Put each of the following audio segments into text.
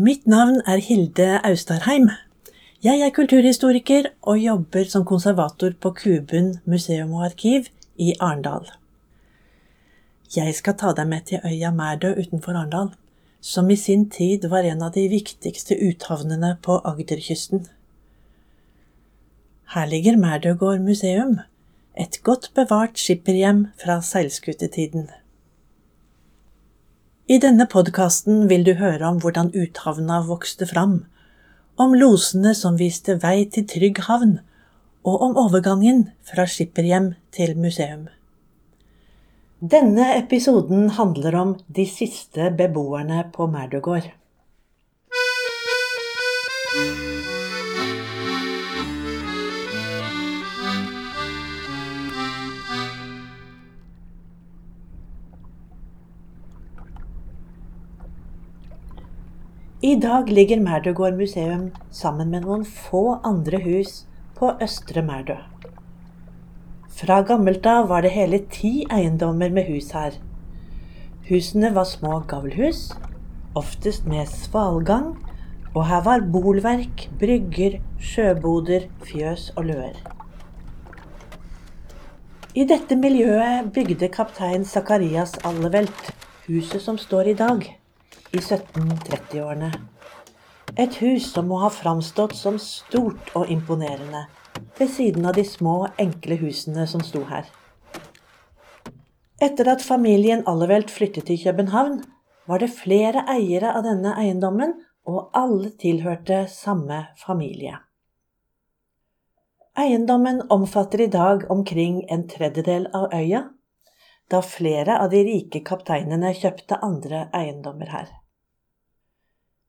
Mitt navn er Hilde Austarheim. Jeg er kulturhistoriker og jobber som konservator på Kubun museum og arkiv i Arendal. Jeg skal ta deg med til øya Mærdø utenfor Arendal, som i sin tid var en av de viktigste uthavnene på Agderkysten. Her ligger Mærdøgård museum, et godt bevart skipperhjem fra seilskutetiden. I denne podkasten vil du høre om hvordan uthavna vokste fram, om losene som viste vei til trygg havn, og om overgangen fra skipperhjem til museum. Denne episoden handler om de siste beboerne på Mærdøgård. I dag ligger Merdøgård museum sammen med noen få andre hus på Østre Merdø. Fra gammelt av var det hele ti eiendommer med hus her. Husene var små gavlhus, oftest med svalgang, og her var bolverk, brygger, sjøboder, fjøs og løer. I dette miljøet bygde kaptein Zakarias Allevelt huset som står i dag i 1730-årene. Et hus som må ha framstått som stort og imponerende, ved siden av de små, enkle husene som sto her. Etter at familien Allevelt flyttet til København, var det flere eiere av denne eiendommen, og alle tilhørte samme familie. Eiendommen omfatter i dag omkring en tredjedel av øya, da flere av de rike kapteinene kjøpte andre eiendommer her.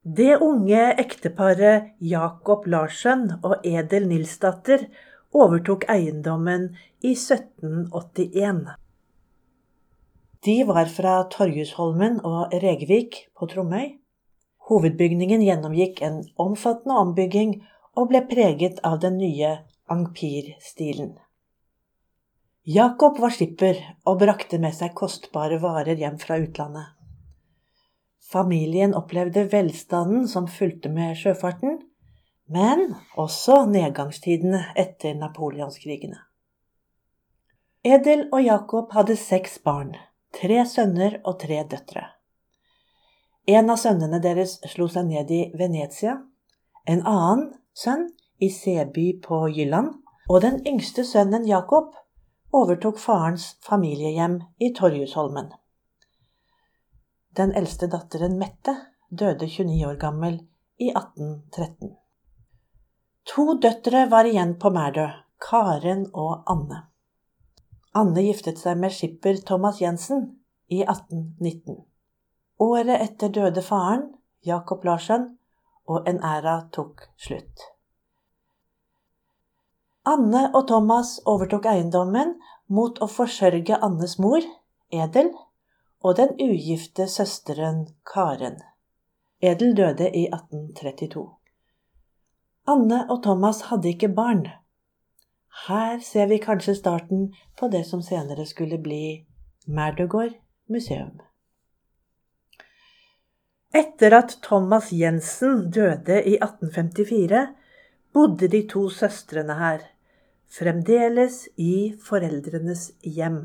Det unge ekteparet Jacob Larsen og Edel Nilsdatter overtok eiendommen i 1781. De var fra Torjusholmen og Regvik på Tromøy. Hovedbygningen gjennomgikk en omfattende ombygging og ble preget av den nye ampirstilen. Jacob var skipper og brakte med seg kostbare varer hjem fra utlandet. Familien opplevde velstanden som fulgte med sjøfarten, men også nedgangstidene etter napoleonskrigene. Edel og Jakob hadde seks barn, tre sønner og tre døtre. En av sønnene deres slo seg ned i Venezia, en annen sønn i Seby på Jylland, og den yngste sønnen Jakob overtok farens familiehjem i Torjusholmen. Den eldste datteren Mette døde 29 år gammel i 1813. To døtre var igjen på Mærdø, Karen og Anne. Anne giftet seg med skipper Thomas Jensen i 1819. Året etter døde faren, Jacob Larsen, og en æra tok slutt. Anne og Thomas overtok eiendommen mot å forsørge Annes mor, Edel, og den ugifte søsteren Karen. Edel døde i 1832. Anne og Thomas hadde ikke barn. Her ser vi kanskje starten på det som senere skulle bli Merdøgård museum. Etter at Thomas Jensen døde i 1854, bodde de to søstrene her, fremdeles i foreldrenes hjem.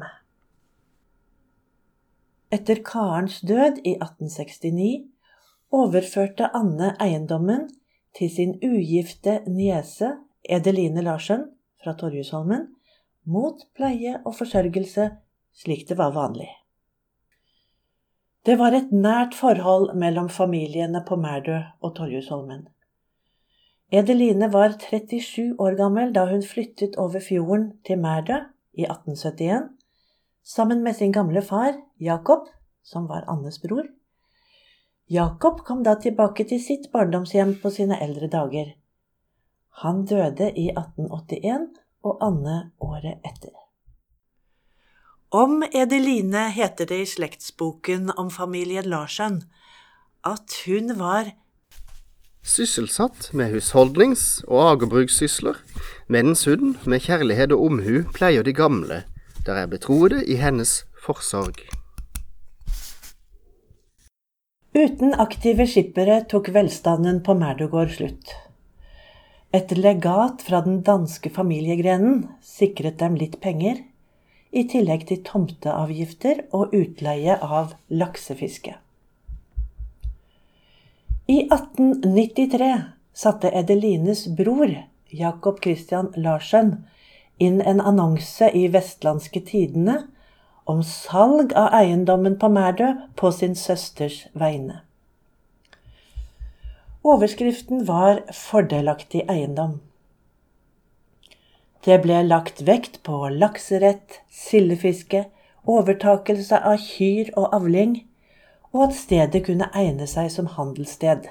Etter Karens død i 1869 overførte Anne eiendommen til sin ugifte niese Edeline Larsen fra Torjusholmen mot pleie og forsørgelse, slik det var vanlig. Det var et nært forhold mellom familiene på Mærdø og Torjusholmen. Edeline var 37 år gammel da hun flyttet over fjorden til Mærdø i 1871 sammen med sin gamle far, Jakob, som var Annes bror. Jakob kom da tilbake til sitt barndomshjem på sine eldre dager. Han døde i 1881 og Anne året etter. Om Edeline heter det i slektsboken om familien Larsen at hun var Sysselsatt med husholdnings- og agerbrukssysler, mens hun med kjærlighet og omhu pleier de gamle der er betroede i hennes forsorg. Uten aktive skippere tok velstanden på Merdogård slutt. Et legat fra den danske familiegrenen sikret dem litt penger, i tillegg til tomteavgifter og utleie av laksefiske. I 1893 satte Edelines bror, Jacob Christian Larsen, inn en annonse i Vestlandske Tidende om salg av eiendommen på Mærdø på sin søsters vegne. Overskriften var 'Fordelaktig eiendom'. Det ble lagt vekt på lakserett, sildefiske, overtakelse av kyr og avling, og at stedet kunne egne seg som handelssted.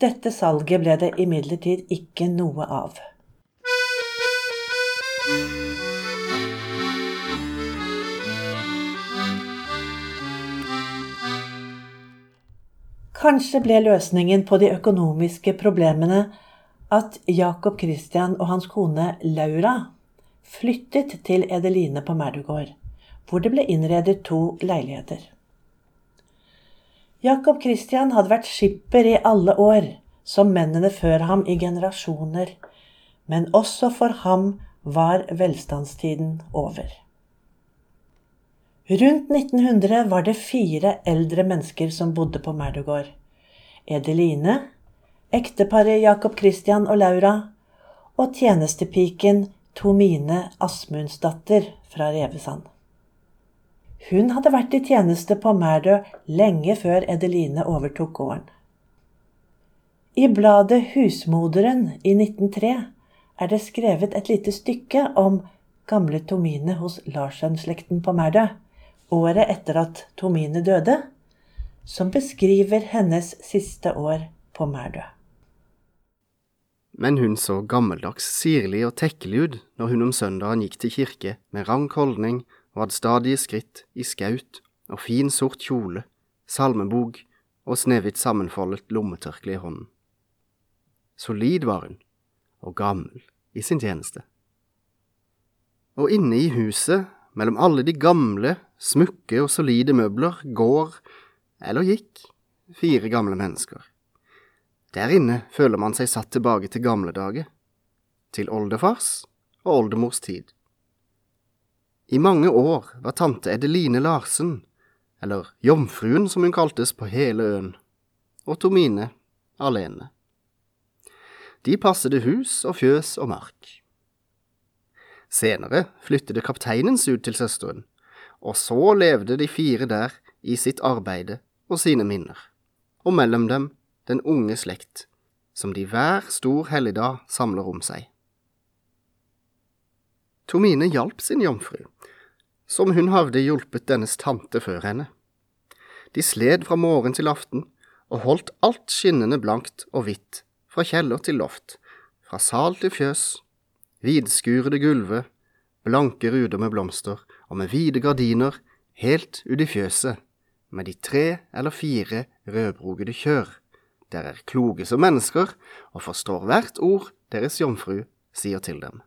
Dette salget ble det imidlertid ikke noe av. Kanskje ble løsningen på de økonomiske problemene at Jacob Christian og hans kone Laura flyttet til Edeline på Merdugård, hvor det ble innredet to leiligheter. Jacob Christian hadde vært skipper i alle år, som mennene før ham i generasjoner, men også for ham var velstandstiden over. Rundt 1900 var det fire eldre mennesker som bodde på Merdugård. Edeline, ekteparet Jacob Christian og Laura og tjenestepiken Tomine Asmundsdatter fra Revesand. Hun hadde vært i tjeneste på Merdø lenge før Edeline overtok gården. I bladet Husmoderen i 1903 er det skrevet et lite stykke om gamle Tomine hos Larsen-slekten på Mærdø, året etter at Tomine døde, som beskriver hennes siste år på Mærdø. Men hun så gammeldags sirlig og tekkelig ut når hun om søndagen gikk til kirke med rank holdning og hadde stadige skritt i skaut og fin, sort kjole, salmebok og snehvitt sammenfoldet lommetørkle i hånden. Solid var hun, og gammel i sin tjeneste. Og inne i huset, mellom alle de gamle, smukke og solide møbler, går, eller gikk, fire gamle mennesker. Der inne føler man seg satt tilbake til gamle dager, til oldefars og oldemors tid. I mange år var tante Edeline Larsen, eller Jomfruen som hun kaltes på hele øen, og Tomine alene. De passede hus og fjøs og mark. Senere flyttet kapteinens ut til søsteren, og så levde de fire der i sitt arbeide og sine minner, og mellom dem den unge slekt, som de hver stor helligdag samler om seg. Tomine hjalp sin jomfru, som hun hadde hjulpet dennes tante før henne. De sled fra morgen til aften og holdt alt skinnende blankt og hvitt fra kjeller til loft, fra sal til fjøs, vidskurede gulver, blanke ruder med blomster og med vide gardiner helt ut i fjøset, med de tre eller fire rødbrogede kjør. Der er kloge som mennesker og forstår hvert ord deres jomfru sier til dem.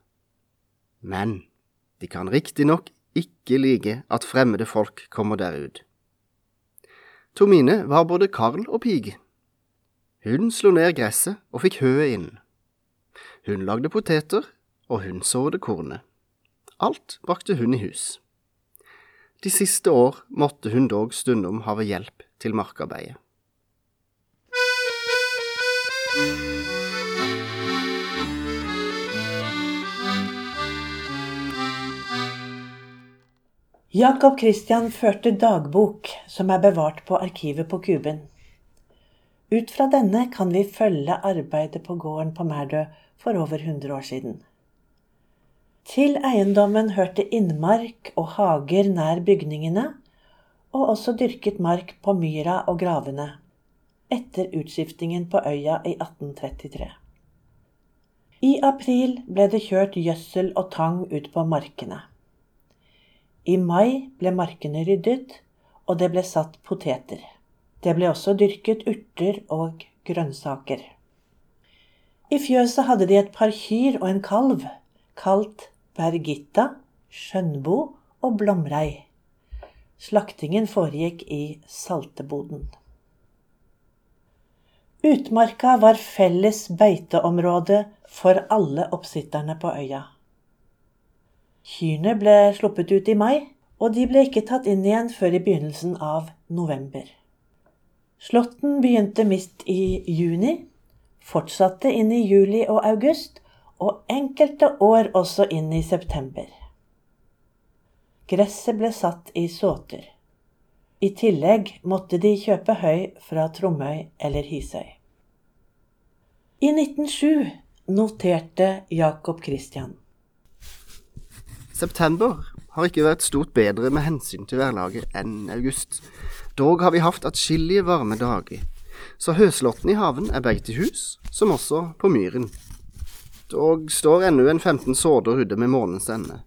Men de kan riktignok ikke like at fremmede folk kommer der ut. Tomine var både karl og pige. Hun slo ned gresset og fikk høet inn. Hun lagde poteter, og hun sådde kornet. Alt brakte hun i hus. De siste år måtte hun dog stundom have hjelp til markarbeidet. Jacob Christian førte dagbok som er bevart på arkivet på Kuben. Ut fra denne kan vi følge arbeidet på gården på Mærdø for over 100 år siden. Til eiendommen hørte innmark og hager nær bygningene, og også dyrket mark på myra og gravene, etter utskiftingen på øya i 1833. I april ble det kjørt gjødsel og tang ut på markene. I mai ble markene ryddet, og det ble satt poteter. Det ble også dyrket urter og grønnsaker. I fjøset hadde de et par kyr og en kalv, kalt Bergitta Skjønbo og Blomrei. Slaktingen foregikk i salteboden. Utmarka var felles beiteområde for alle oppsitterne på øya. Kyrne ble sluppet ut i mai, og de ble ikke tatt inn igjen før i begynnelsen av november. Slåtten begynte midt i juni, fortsatte inn i juli og august, og enkelte år også inn i september. Gresset ble satt i såter. I tillegg måtte de kjøpe høy fra Tromøy eller Hisøy. I 1907 noterte Jacob Christian. September har ikke vært stort bedre med hensyn til værlaget enn august. Dog har vi hatt atskillige varme dager, så høslåtten i haven er begge til hus, som også på myren. Dog står ennå en 15 sårder ute med månens ende.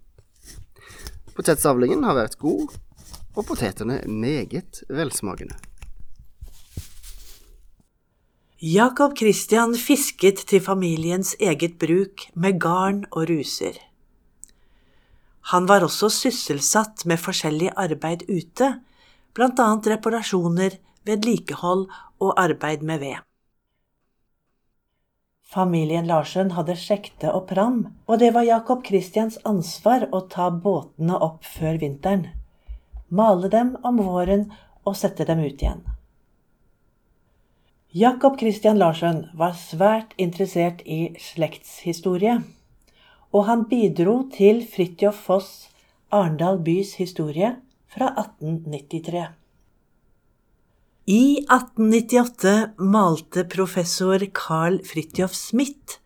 Potetsavlingen har vært god, og potetene meget velsmakende. Jacob Christian fisket til familiens eget bruk med garn og ruser. Han var også sysselsatt med forskjellig arbeid ute, annet reparasjoner, vedlikehold og arbeid med ved. Familien Larsen hadde sjekte og pram, og det var Jakob Christians ansvar å ta båtene opp før vinteren, male dem om våren og sette dem ut igjen. Jakob Christian Larsen var svært interessert i slektshistorie og han bidro til Fridtjof Foss Arendal bys historie fra 1893. I 1898 malte professor Carl Fridtjof Smith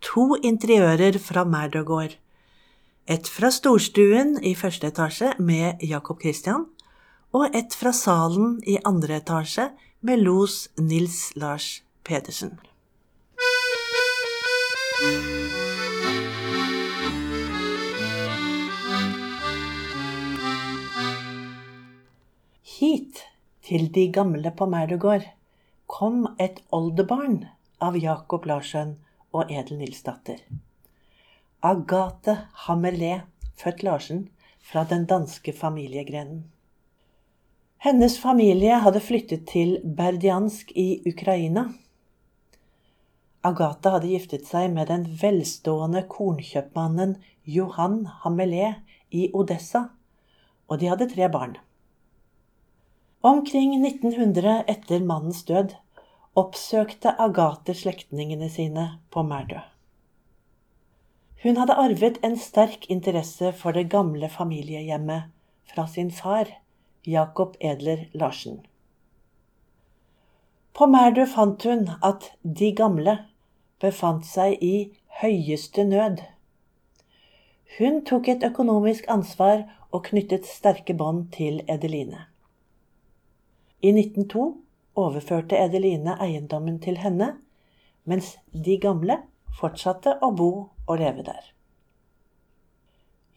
to interiører fra Mærdøgård. Et fra storstuen i første etasje med Jacob Christian, og et fra salen i andre etasje med los Nils Lars Pedersen. Til de gamle på Mærdøgård, kom et oldebarn av Jakob Larsen og Edel Nilsdatter. Agathe Hamelé, født Larsen, fra den danske familiegrenen. Hennes familie hadde flyttet til Berdiansk i Ukraina. Agathe hadde giftet seg med den velstående kornkjøpmannen Johan Hamelé i Odessa, og de hadde tre barn. Omkring 1900 etter mannens død oppsøkte Agathe slektningene sine på Mærdø. Hun hadde arvet en sterk interesse for det gamle familiehjemmet fra sin far, Jacob Edler Larsen. På Mærdø fant hun at de gamle befant seg i høyeste nød. Hun tok et økonomisk ansvar og knyttet sterke bånd til Edeline. I 1902 overførte Edeline eiendommen til henne, mens de gamle fortsatte å bo og leve der.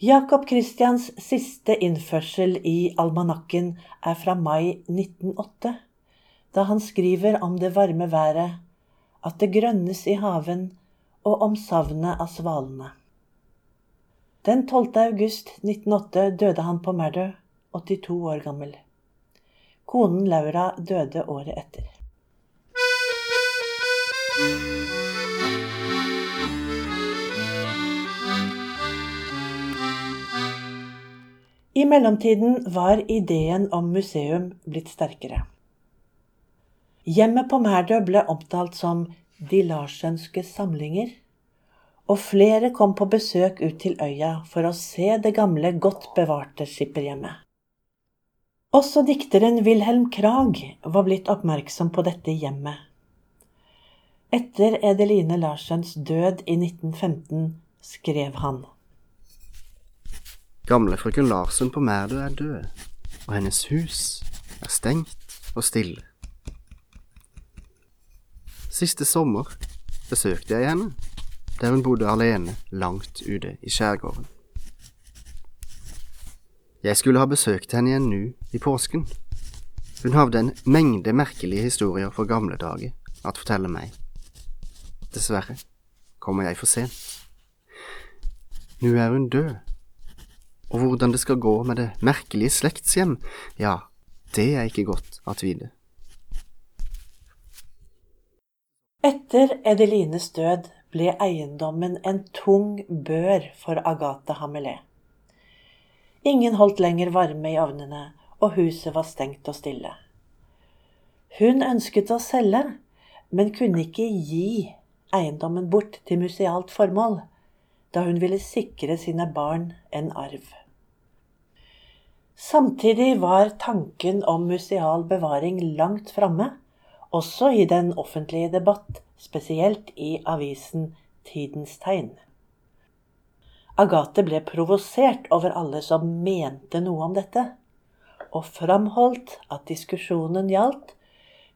Jacob Christians siste innførsel i almanakken er fra mai 1908, da han skriver om det varme været, at det grønnes i haven, og om savnet av svalene. Den 12. august 1908 døde han på Merdø, 82 år gammel. Konen Laura døde året etter. I mellomtiden var ideen om museum blitt sterkere. Hjemmet på Mærdø ble omtalt som De Larsenske samlinger, og flere kom på besøk ut til øya for å se det gamle, godt bevarte skipperhjemmet. Også dikteren Wilhelm Krag var blitt oppmerksom på dette hjemmet. Etter Edeline Larsens død i 1915 skrev han. Gamle frøken Larsen på Mærdø er død, og hennes hus er stengt og stille. Siste sommer besøkte jeg henne, der hun bodde alene langt ute i skjærgården. Jeg skulle ha besøkt henne igjen nå i påsken. Hun hadde en mengde merkelige historier fra gamle dager at fortelle meg. Dessverre kommer jeg for sent. Nå er hun død, Og hvordan det skal gå med det merkelige slektshjem, ja, det er ikke godt at vite. Etter Edelines død ble eiendommen en tung bør for Agathe Hamelé. Ingen holdt lenger varme i ovnene, og huset var stengt og stille. Hun ønsket å selge, men kunne ikke gi eiendommen bort til musealt formål, da hun ville sikre sine barn en arv. Samtidig var tanken om museal bevaring langt framme, også i den offentlige debatt, spesielt i avisen Tidens Tegn. Agathe ble provosert over alle som mente noe om dette, og framholdt at diskusjonen gjaldt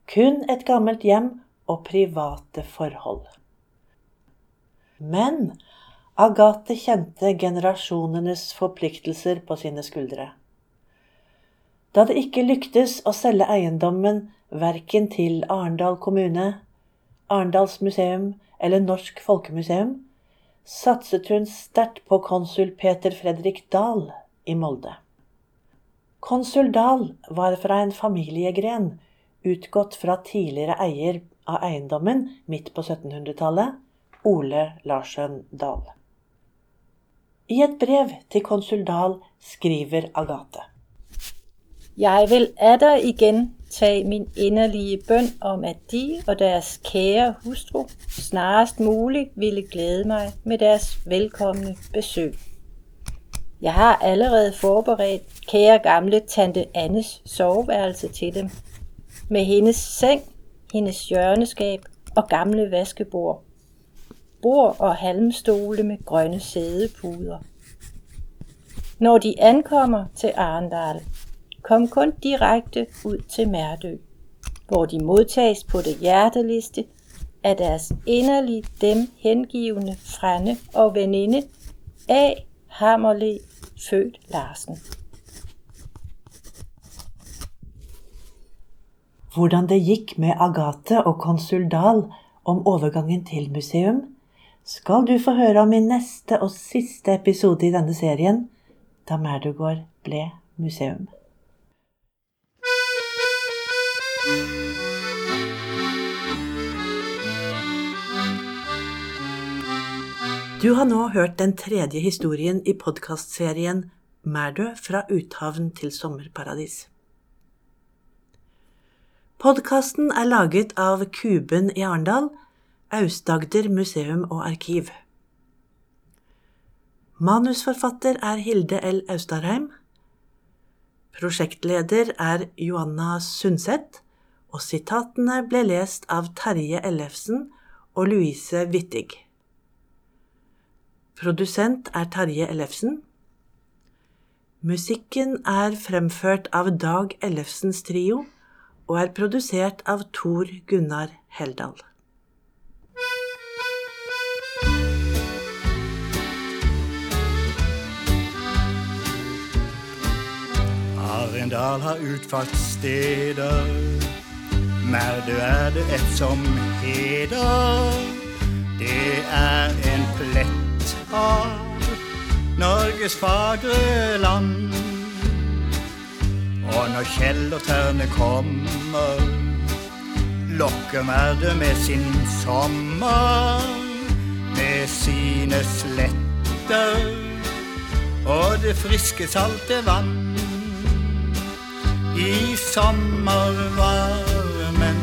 kun et gammelt hjem og private forhold. Men Agathe kjente generasjonenes forpliktelser på sine skuldre. Da det ikke lyktes å selge eiendommen verken til Arendal kommune, Arendals museum eller Norsk folkemuseum, satset hun sterkt på konsul Peter Fredrik Dahl i Molde. Konsul Dahl var fra en familiegren utgått fra tidligere eier av eiendommen midt på 1700-tallet, Ole Larsøn Dahl. I et brev til konsul Dahl skriver Agathe. Jeg vil atter igjen tage min inderlige bøn om, at de og deres kære hustru snarest muligt ville glæde mig med deres velkomne besøg. Jeg har allerede forberedt kære gamle tante Annes soveværelse til dem, med hendes seng, hendes hjørneskab og gamle vaskebord. Bord og halmstole med grønne sædepuder. Når de ankommer til Arendal, kom kun direkte ud til Mærdø, hvor de modtages på det hjerteligste af deres inderlige dem hengivende frænde og veninde A. Hammerle, født Larsen. Hvordan det gikk med Agathe og konsul Dahl om overgangen til museum, skal du få høre om i neste og siste episode i denne serien, da Merdugård ble museum. Du har nå hørt den tredje historien i podkastserien Mærdø fra uthavn til sommerparadis. Podkasten er laget av Kuben i Arendal, Aust-Agder museum og arkiv. Manusforfatter er Hilde L. Austarheim. Prosjektleder er Joanna Sundset, og sitatene ble lest av Terje Ellefsen og Louise Wittig. Produsent er Terje Ellefsen. Musikken er fremført av Dag Ellefsens trio og er produsert av Tor Gunnar Heldal. Arendal har utfartssteder. Merdu er det et som heder. Det er en plett av Norges fagre land. Og når Kjell kommer, lokker Merdø med sin sommer. Med sine sletter og det friske, salte vann. I sommervarmen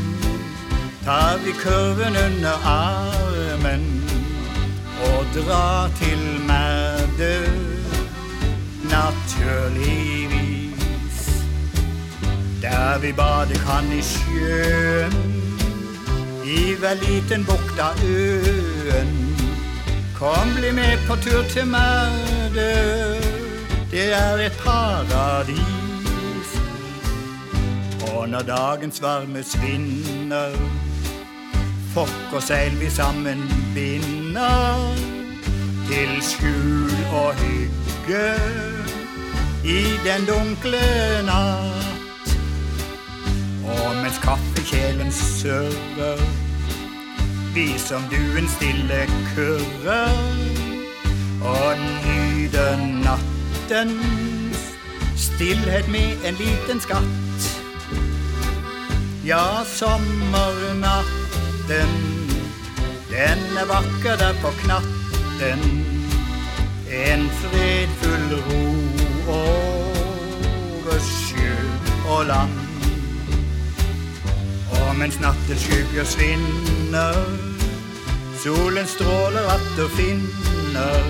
tar vi kurven under armen og drar til Merdø, naturligvis. Der vi bade kan i sjøen, i hver liten bukt av øen. Kom, bli med på tur til Merdø, det er et paradis. Og når dagens varme svinner, fokk og seil vi sammen binder. Til skjul og hygge i den dunkle natt. Og mens kaffekjelen surrer, vi som duen stille kurrer og nyter natt nattens stillhet med en liten skatt. Ja, sommernatten, den er vakker der på knatten. En fredfull ro over sjø og land. Og mens nattens skygger svinner, solen stråler atter finner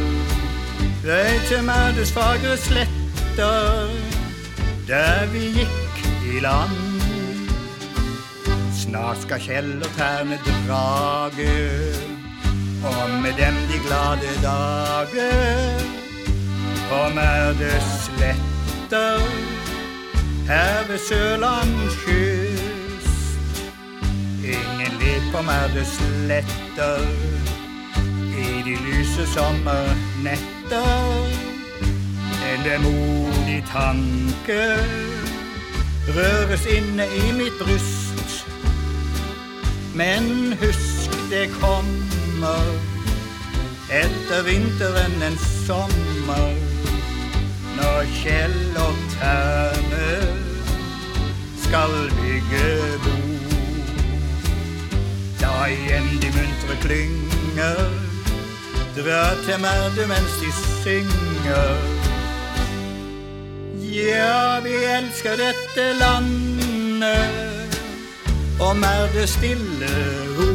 vei til Mærdes fagre sletter, der vi gikk i land. Snart skal Kjell og Terne drage, og med dem de glade dager. kommer det sletter, her ved Sørlands kyst. Ingen om på det sletter i de lyse sommernetter. En vemodig tanke røres inne i mitt bryst. Men husk, det kommer etter vinteren en sommer. Når Kjell og Terne skal bygge bo. Da igjen de muntre klynger drar til Merde mens de synger. Ja, vi elsker dette landet og Merde stille ro.